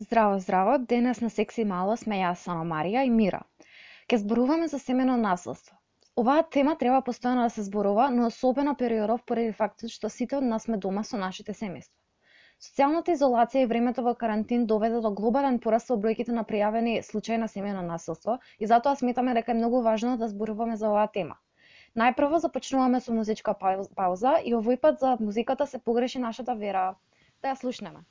Здраво, здраво. Денес на Секси Мало сме јас, Ана Марија и Мира. Ке зборуваме за семено наследство. Оваа тема треба постојано да се зборува, но особено периодов поради фактот што сите од нас сме дома со нашите семејства. Социјалната изолација и времето во карантин доведе до глобален пораст во бројките на пријавени случаи на семено наследство и затоа сметаме дека е многу важно да зборуваме за оваа тема. Најпрво започнуваме со музичка пауза и овој пат за музиката се погреши нашата вера. Да ја слушнеме.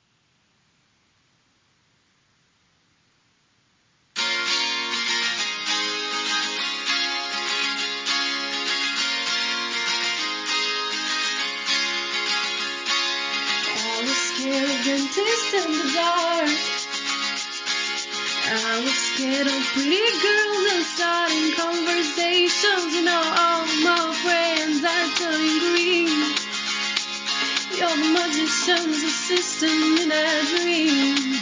Dentist in the dark. I was scared of pretty girls and starting conversations. You know, all my friends are turning green. You're the magician's assistant in a dream.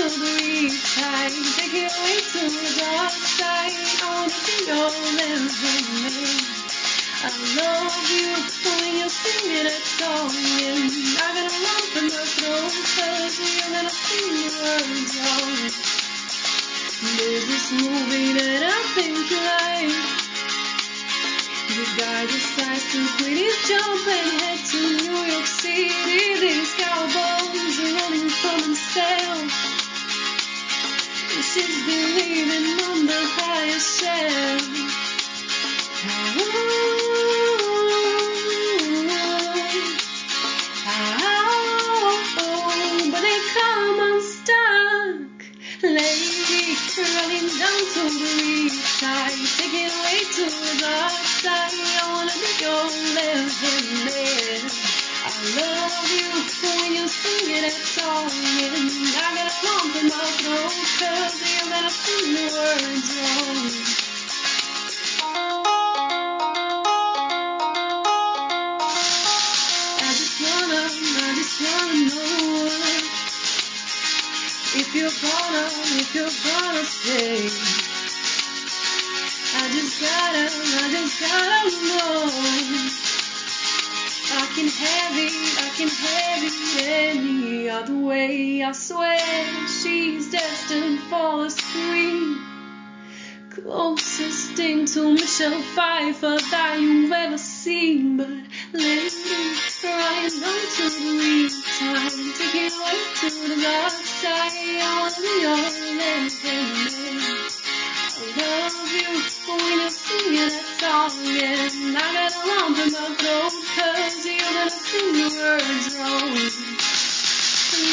to believe I can take it away to the dark side. I wanna you know there's remains. I love you when you sing it at song. And I've been around for my throat, cause you're gonna sing your words on it. There's this movie that I think you like. The guy decides to quit his job and head to New York City. These cowboys are running from himself. This is believing on the higher self. Oh. can have it, I can have it any other way. I swear she's destined for the screen. Closest thing to Michelle Pfeiffer that you've ever seen, but lately trying not to dream. Time take taking off to the dark side. I wanna be all everything love you when I sing that song And I got a lump in my throat Cause you didn't sing the words wrong.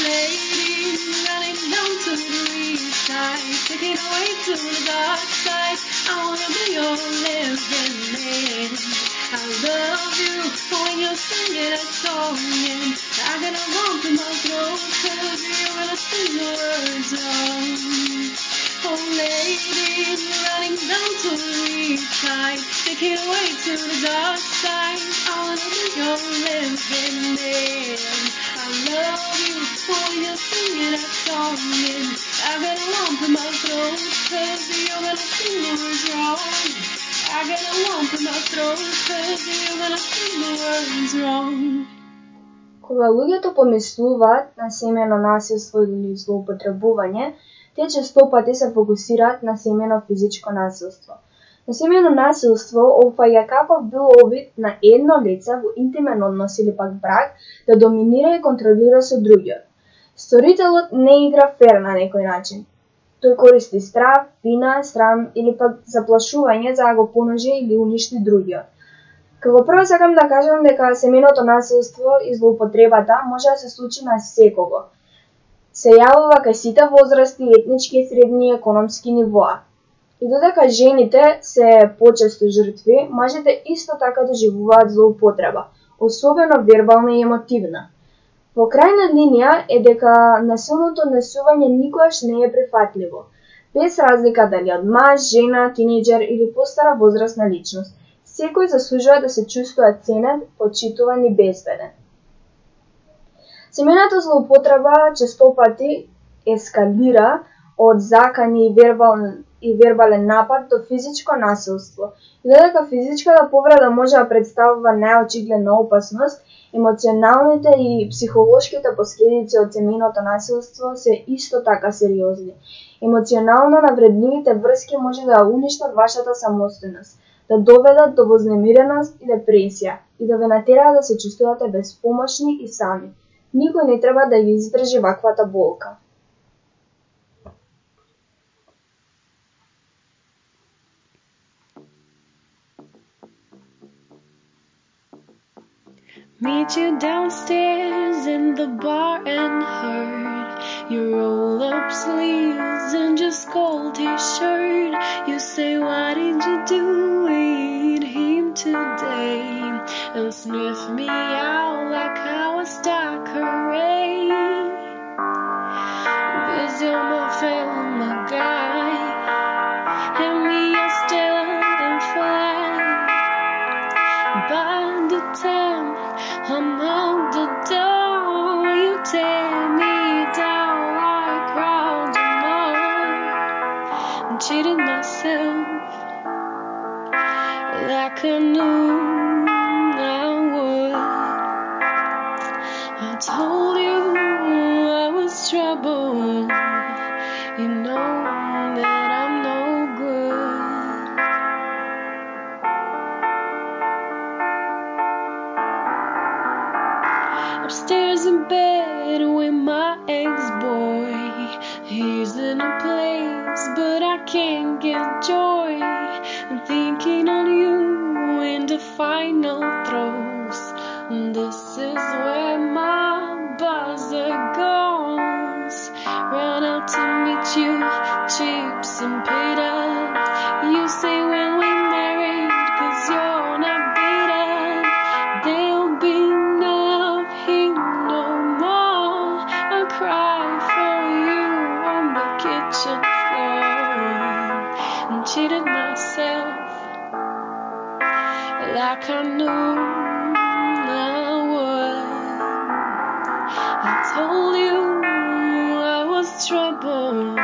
Lady, running down to the east side Taking to the dark side I wanna be your living man. I love you when you sing that song And I got a lump Кога луѓето помислуваат на семено насилство или злоупотребување, тие честопати се фокусираат на семено физичко насилство. Но насилство опфаќа каков било обид на едно лице во интимен однос или пак брак да доминира и контролира со другиот. Сторителот не игра фер на некој начин. Тој користи страв, вина, срам или пак заплашување за да го поножи или уништи другиот. Како прво сакам да кажам дека семеното насилство и злоупотребата може да се случи на секого. Се јавува кај сите возрасти, етнички, средни и економски нивоа. И додека жените се почесто жртви, мажите исто така доживуваат злоупотреба, особено вербална и емотивна. Во крајна линија е дека насилното однесување никогаш не е прифатливо, без разлика дали од маж, жена, тинејџер или постара возрастна личност – Секој заслужува да се чувствува ценет, почитуван и безбеден. Семената злоупотреба честопати ескалира од закани и вербален, и вербален напад до физичко насилство. И додека физичката да повреда може да представува најочигледна опасност, емоционалните и психолошките последици од семејното насилство се исто така сериозни. Емоционално навредливите врски може да уништат вашата самостојност, да доведат до вознемиреност и депресија и да ве натераат да се чувствувате безпомошни и сами. Никој не треба да ги издржи ваквата болка. Meet you downstairs in the bar and heard You roll up sleeves and just skull t-shirt. You say, why didn't you do it him today? And sniff me out like I was Thackeray. Can't get joy. I'm thinking on you in the final throes. This is where my buzzer goes. Run out to meet you, chips and paid up. You say when we married, cause you're not beat. There'll be nothing no more. I cry for you on the kitchen floor and cheated myself like I knew I would. I told you I was trouble.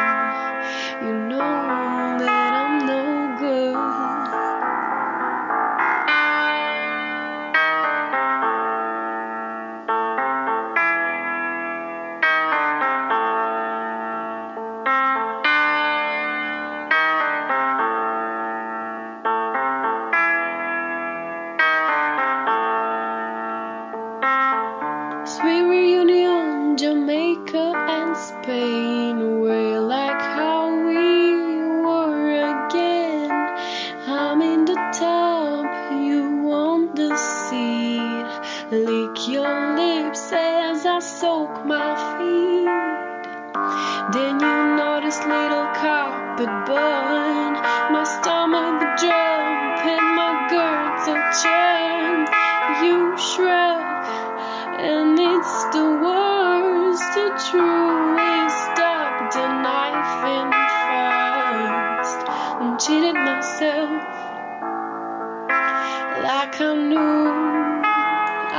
Like I knew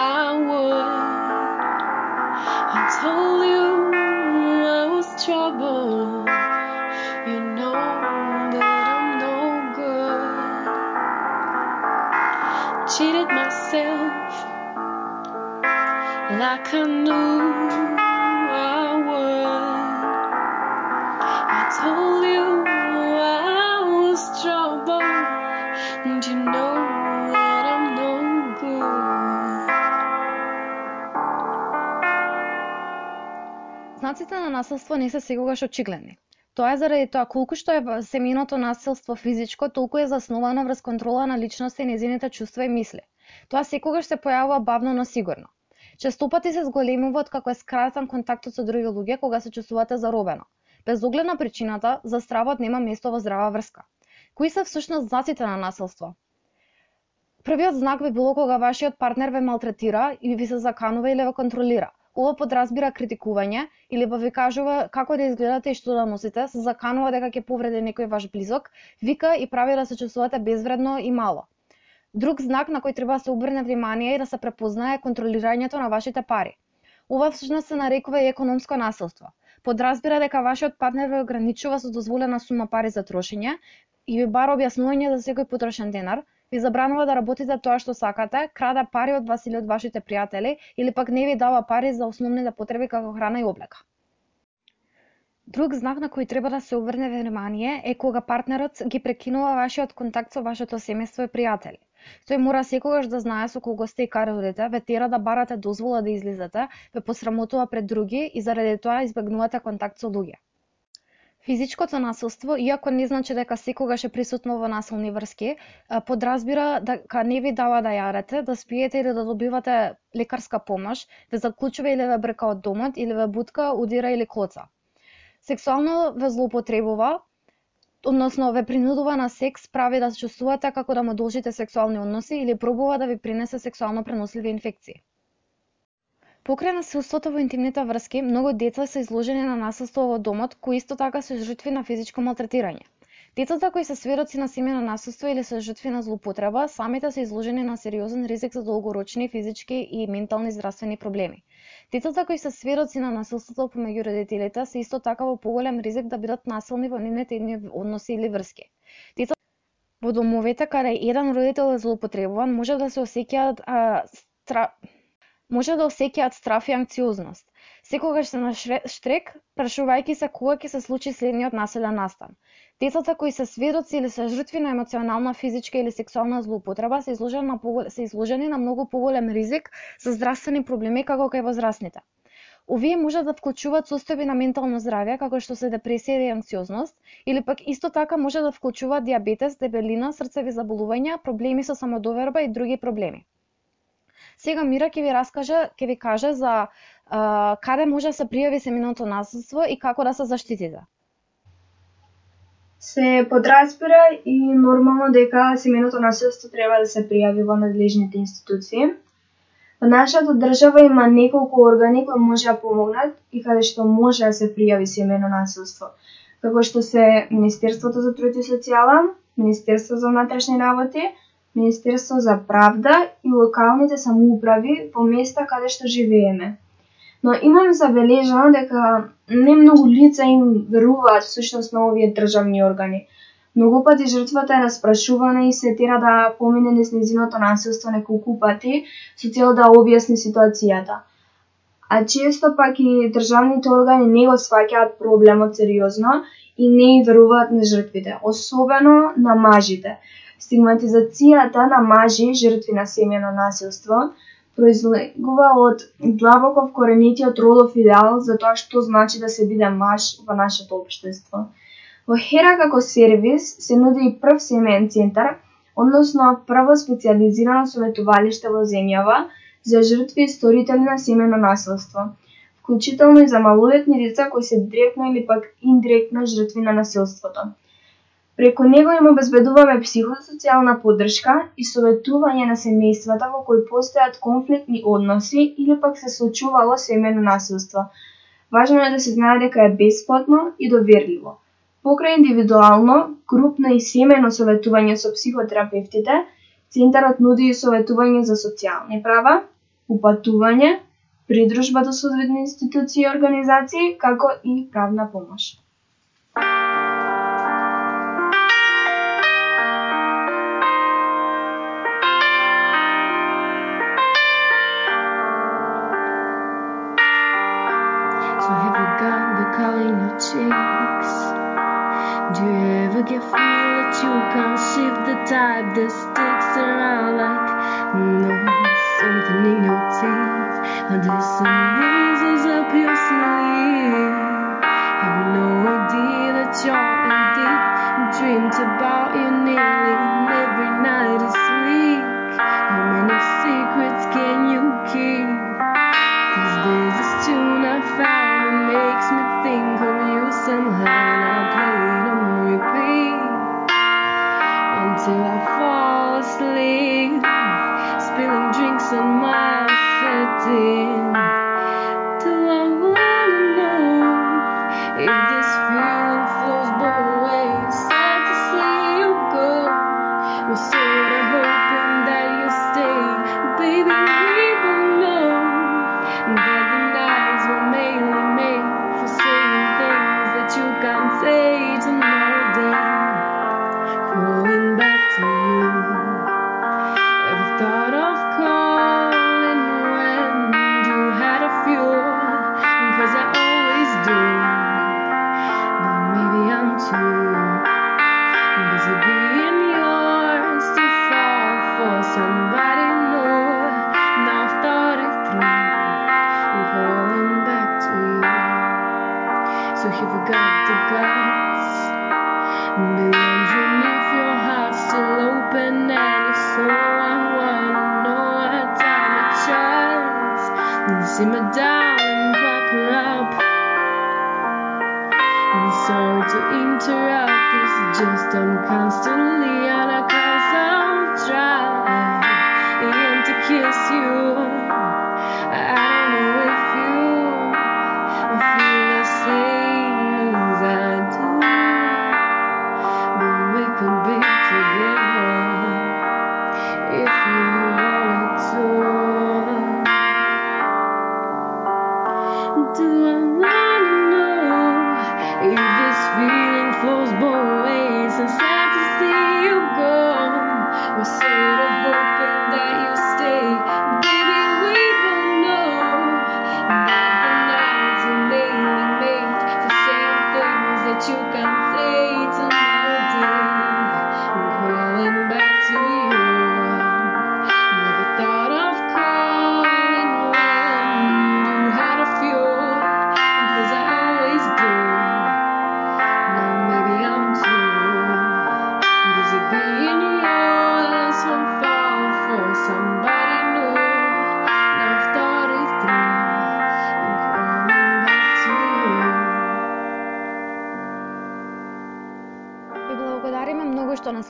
I would. I told you I was trouble. You know that I'm no good. Cheated myself like I knew Знаците на насилство не се секогаш очигледни. Тоа е заради тоа колку што е семеното насилство физичко, толку е засновано врз контрола на личноста и незините чувства и мисли. Тоа секогаш се појавува бавно, но сигурно. Честопати се зголемува како е скратен контактот со други луѓе кога се чувствувате заробено. Без оглед на причината, за стравот нема место во здрава врска. Кои се всушност знаците на насилство? Првиот знак би било кога вашиот партнер ве малтретира или ви се заканува или ве контролира. Ова подразбира критикување или па ви кажува како да изгледате и што да носите, се заканува дека ќе повреди некој ваш близок, вика и прави да се чувствувате безвредно и мало. Друг знак на кој треба да се обрне внимание и да се препознае е контролирањето на вашите пари. Ова всушност се нарекува и економско насилство. подразбира дека вашиот партнер ве ограничува со дозволена сума пари за трошење и ви бара објаснување за секој потрошен денар, ви забранува да работите тоа што сакате, краде пари од вас или од вашите пријатели, или пак не ви дава пари за основните потреби како храна и облека. Друг знак на кој треба да се обрне внимание е кога партнерот ги прекинува вашиот контакт со вашето семејство и пријатели. Тој мора секогаш да знае со кого сте и каде ве тера да барате дозвола да излезете, ве посрамотува пред други и заради тоа избегнувате контакт со луѓе. Физичкото насилство, иако не значи дека секогаш е присутно во насилни врски, подразбира дека не ви дава да јадете, да спиете или да добивате лекарска помош, ве заклучува или ве брка од домот, или ве бутка, удира или клоца. Сексуално ве злоупотребува, односно ве принудува на секс, прави да се чувствувате како да му должите сексуални односи или пробува да ви принесе сексуално преносливи инфекции. Покрај насилството во интимните врски, многу деца се изложени на насилство во домот, кои исто така се жртви на физичко малтретирање. Децата кои се сведоци на семено насилство или се жртви на злоупотреба, самите се изложени на сериозен ризик за долгорочни физички и ментални здравствени проблеми. Децата кои се сведоци на насилството помеѓу родителите се исто така во поголем ризик да бидат насилни во нивните односи или врски. Децата во домовите каде еден родител е злоупотребуван може да се осеќаат стра може да осеќаат страф и анксиозност. Секогаш се на штрек, прашувајќи се кога ќе се случи следниот населен настан. Децата кои се сведоци или се жртви на емоционална, физичка или сексуална злоупотреба се изложени на, погол... се изложени на многу поголем ризик за здравствени проблеми како кај возрастните. Овие може да вклучуваат состојби на ментално здравје, како што се депресија и анксиозност, или пак исто така може да вклучуваат диабетес, дебелина, срцеви заболувања, проблеми со самодоверба и други проблеми. Сега Мира ќе ви раскаже, ќе ви каже за а, каде може да се пријави семеното наследство и како да се заштитите се подразбира и нормално дека семеното наследство треба да се пријави во надлежните институции. Во нашата држава има неколку органи кои може да помогнат и каде што може да се пријави семено наследство, како што се Министерството за труд и социјала, Министерство за внатрешни работи, Министерство за правда и локалните самоуправи во места каде што живееме. Но имам забележано дека не многу лица им веруваат всушност на овие државни органи. Многу пати жртвата е распрашувана и се тера да помине низ незиното насилство неколку пати со цел да објасни ситуацијата. А често пак и државните органи не го сваќаат проблемот сериозно и не им веруваат на жртвите, особено на мажите. Стигматизацијата на мажи жртви на семено насилство произлегува од длабоко вкоренетиот родов идеал за тоа што значи да се биде маж во нашето општество. Во Хера како сервис се нуди и прв семеен центар, односно прво специализирано советувалиште во земјава за жртви и сторители на семено насилство, вклучително и за малолетни деца кои се директно или пак индиректно жртви на насилството. Преку него им обезбедуваме психосоцијална поддршка и советување на семејствата во кои постојат конфликтни односи или пак се случувало семено насилство. Важно е да се знае дека е бесплатно и доверливо. Покрај индивидуално, групно и семено советување со психотерапевтите, Центарот нуди и советување за социјални права, упатување, придружба до соодветни институции и организации, како и правна помош. Do you ever get feel that you can't shift the type that sticks around like mm, no something in your teeth? And there's some up your sleeve. Satan.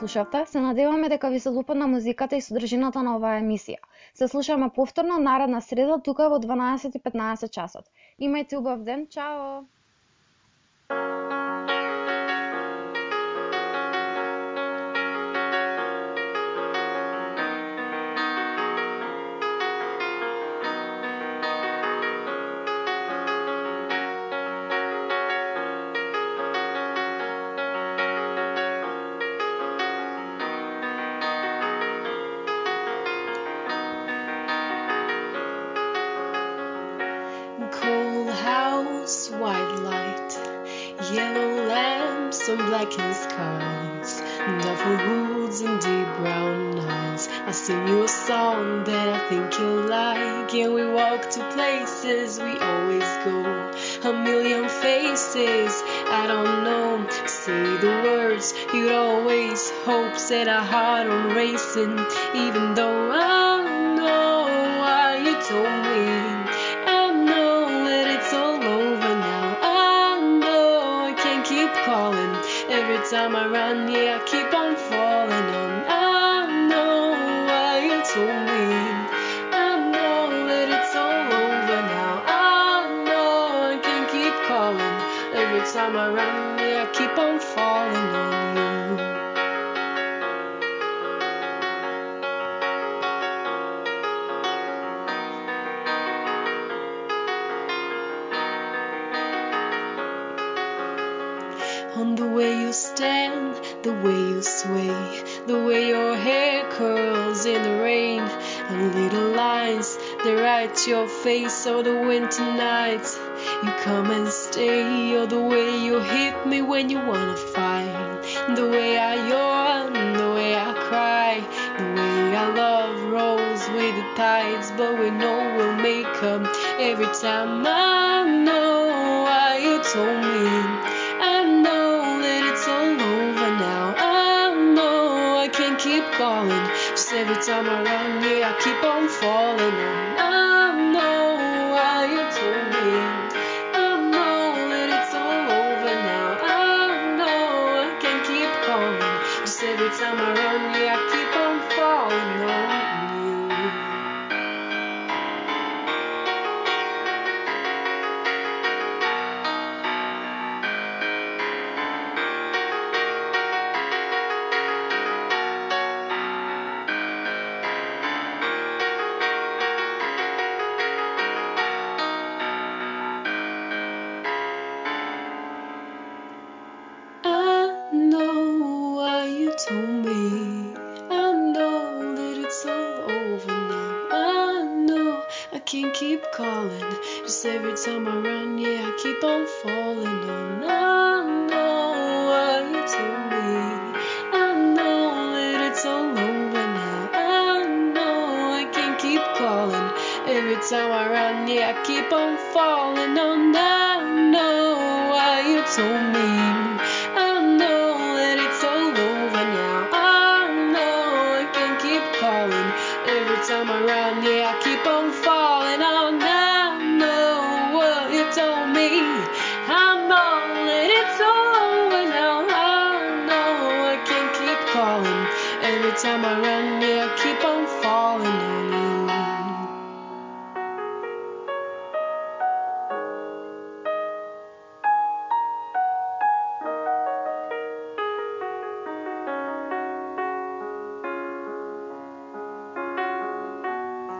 Слушавте. Се надеваме дека ви се допадна музиката и содржината на оваа емисија. Се слушаме повторно наредна среда тука во 12:15 часот. Имајте убав ден. Чао. That I think you'll like, and we walk to places we always go. A million faces, I don't know. Say the words you'd always hope, set our heart on racing, even though I time I run, I keep on falling on you. on the way you stand, the way you sway, the way your hair curls in the rain, and little lines that write your face, or the winter nights you come and stay, or the way you hit me when you wanna fight, the way I yawn, the way I cry, the way our love rolls with the tides, but we know we'll make up every time. I know why you told me. I know that it's all over now. I know I can't keep calling. Just every time I run, yeah, I keep on falling. I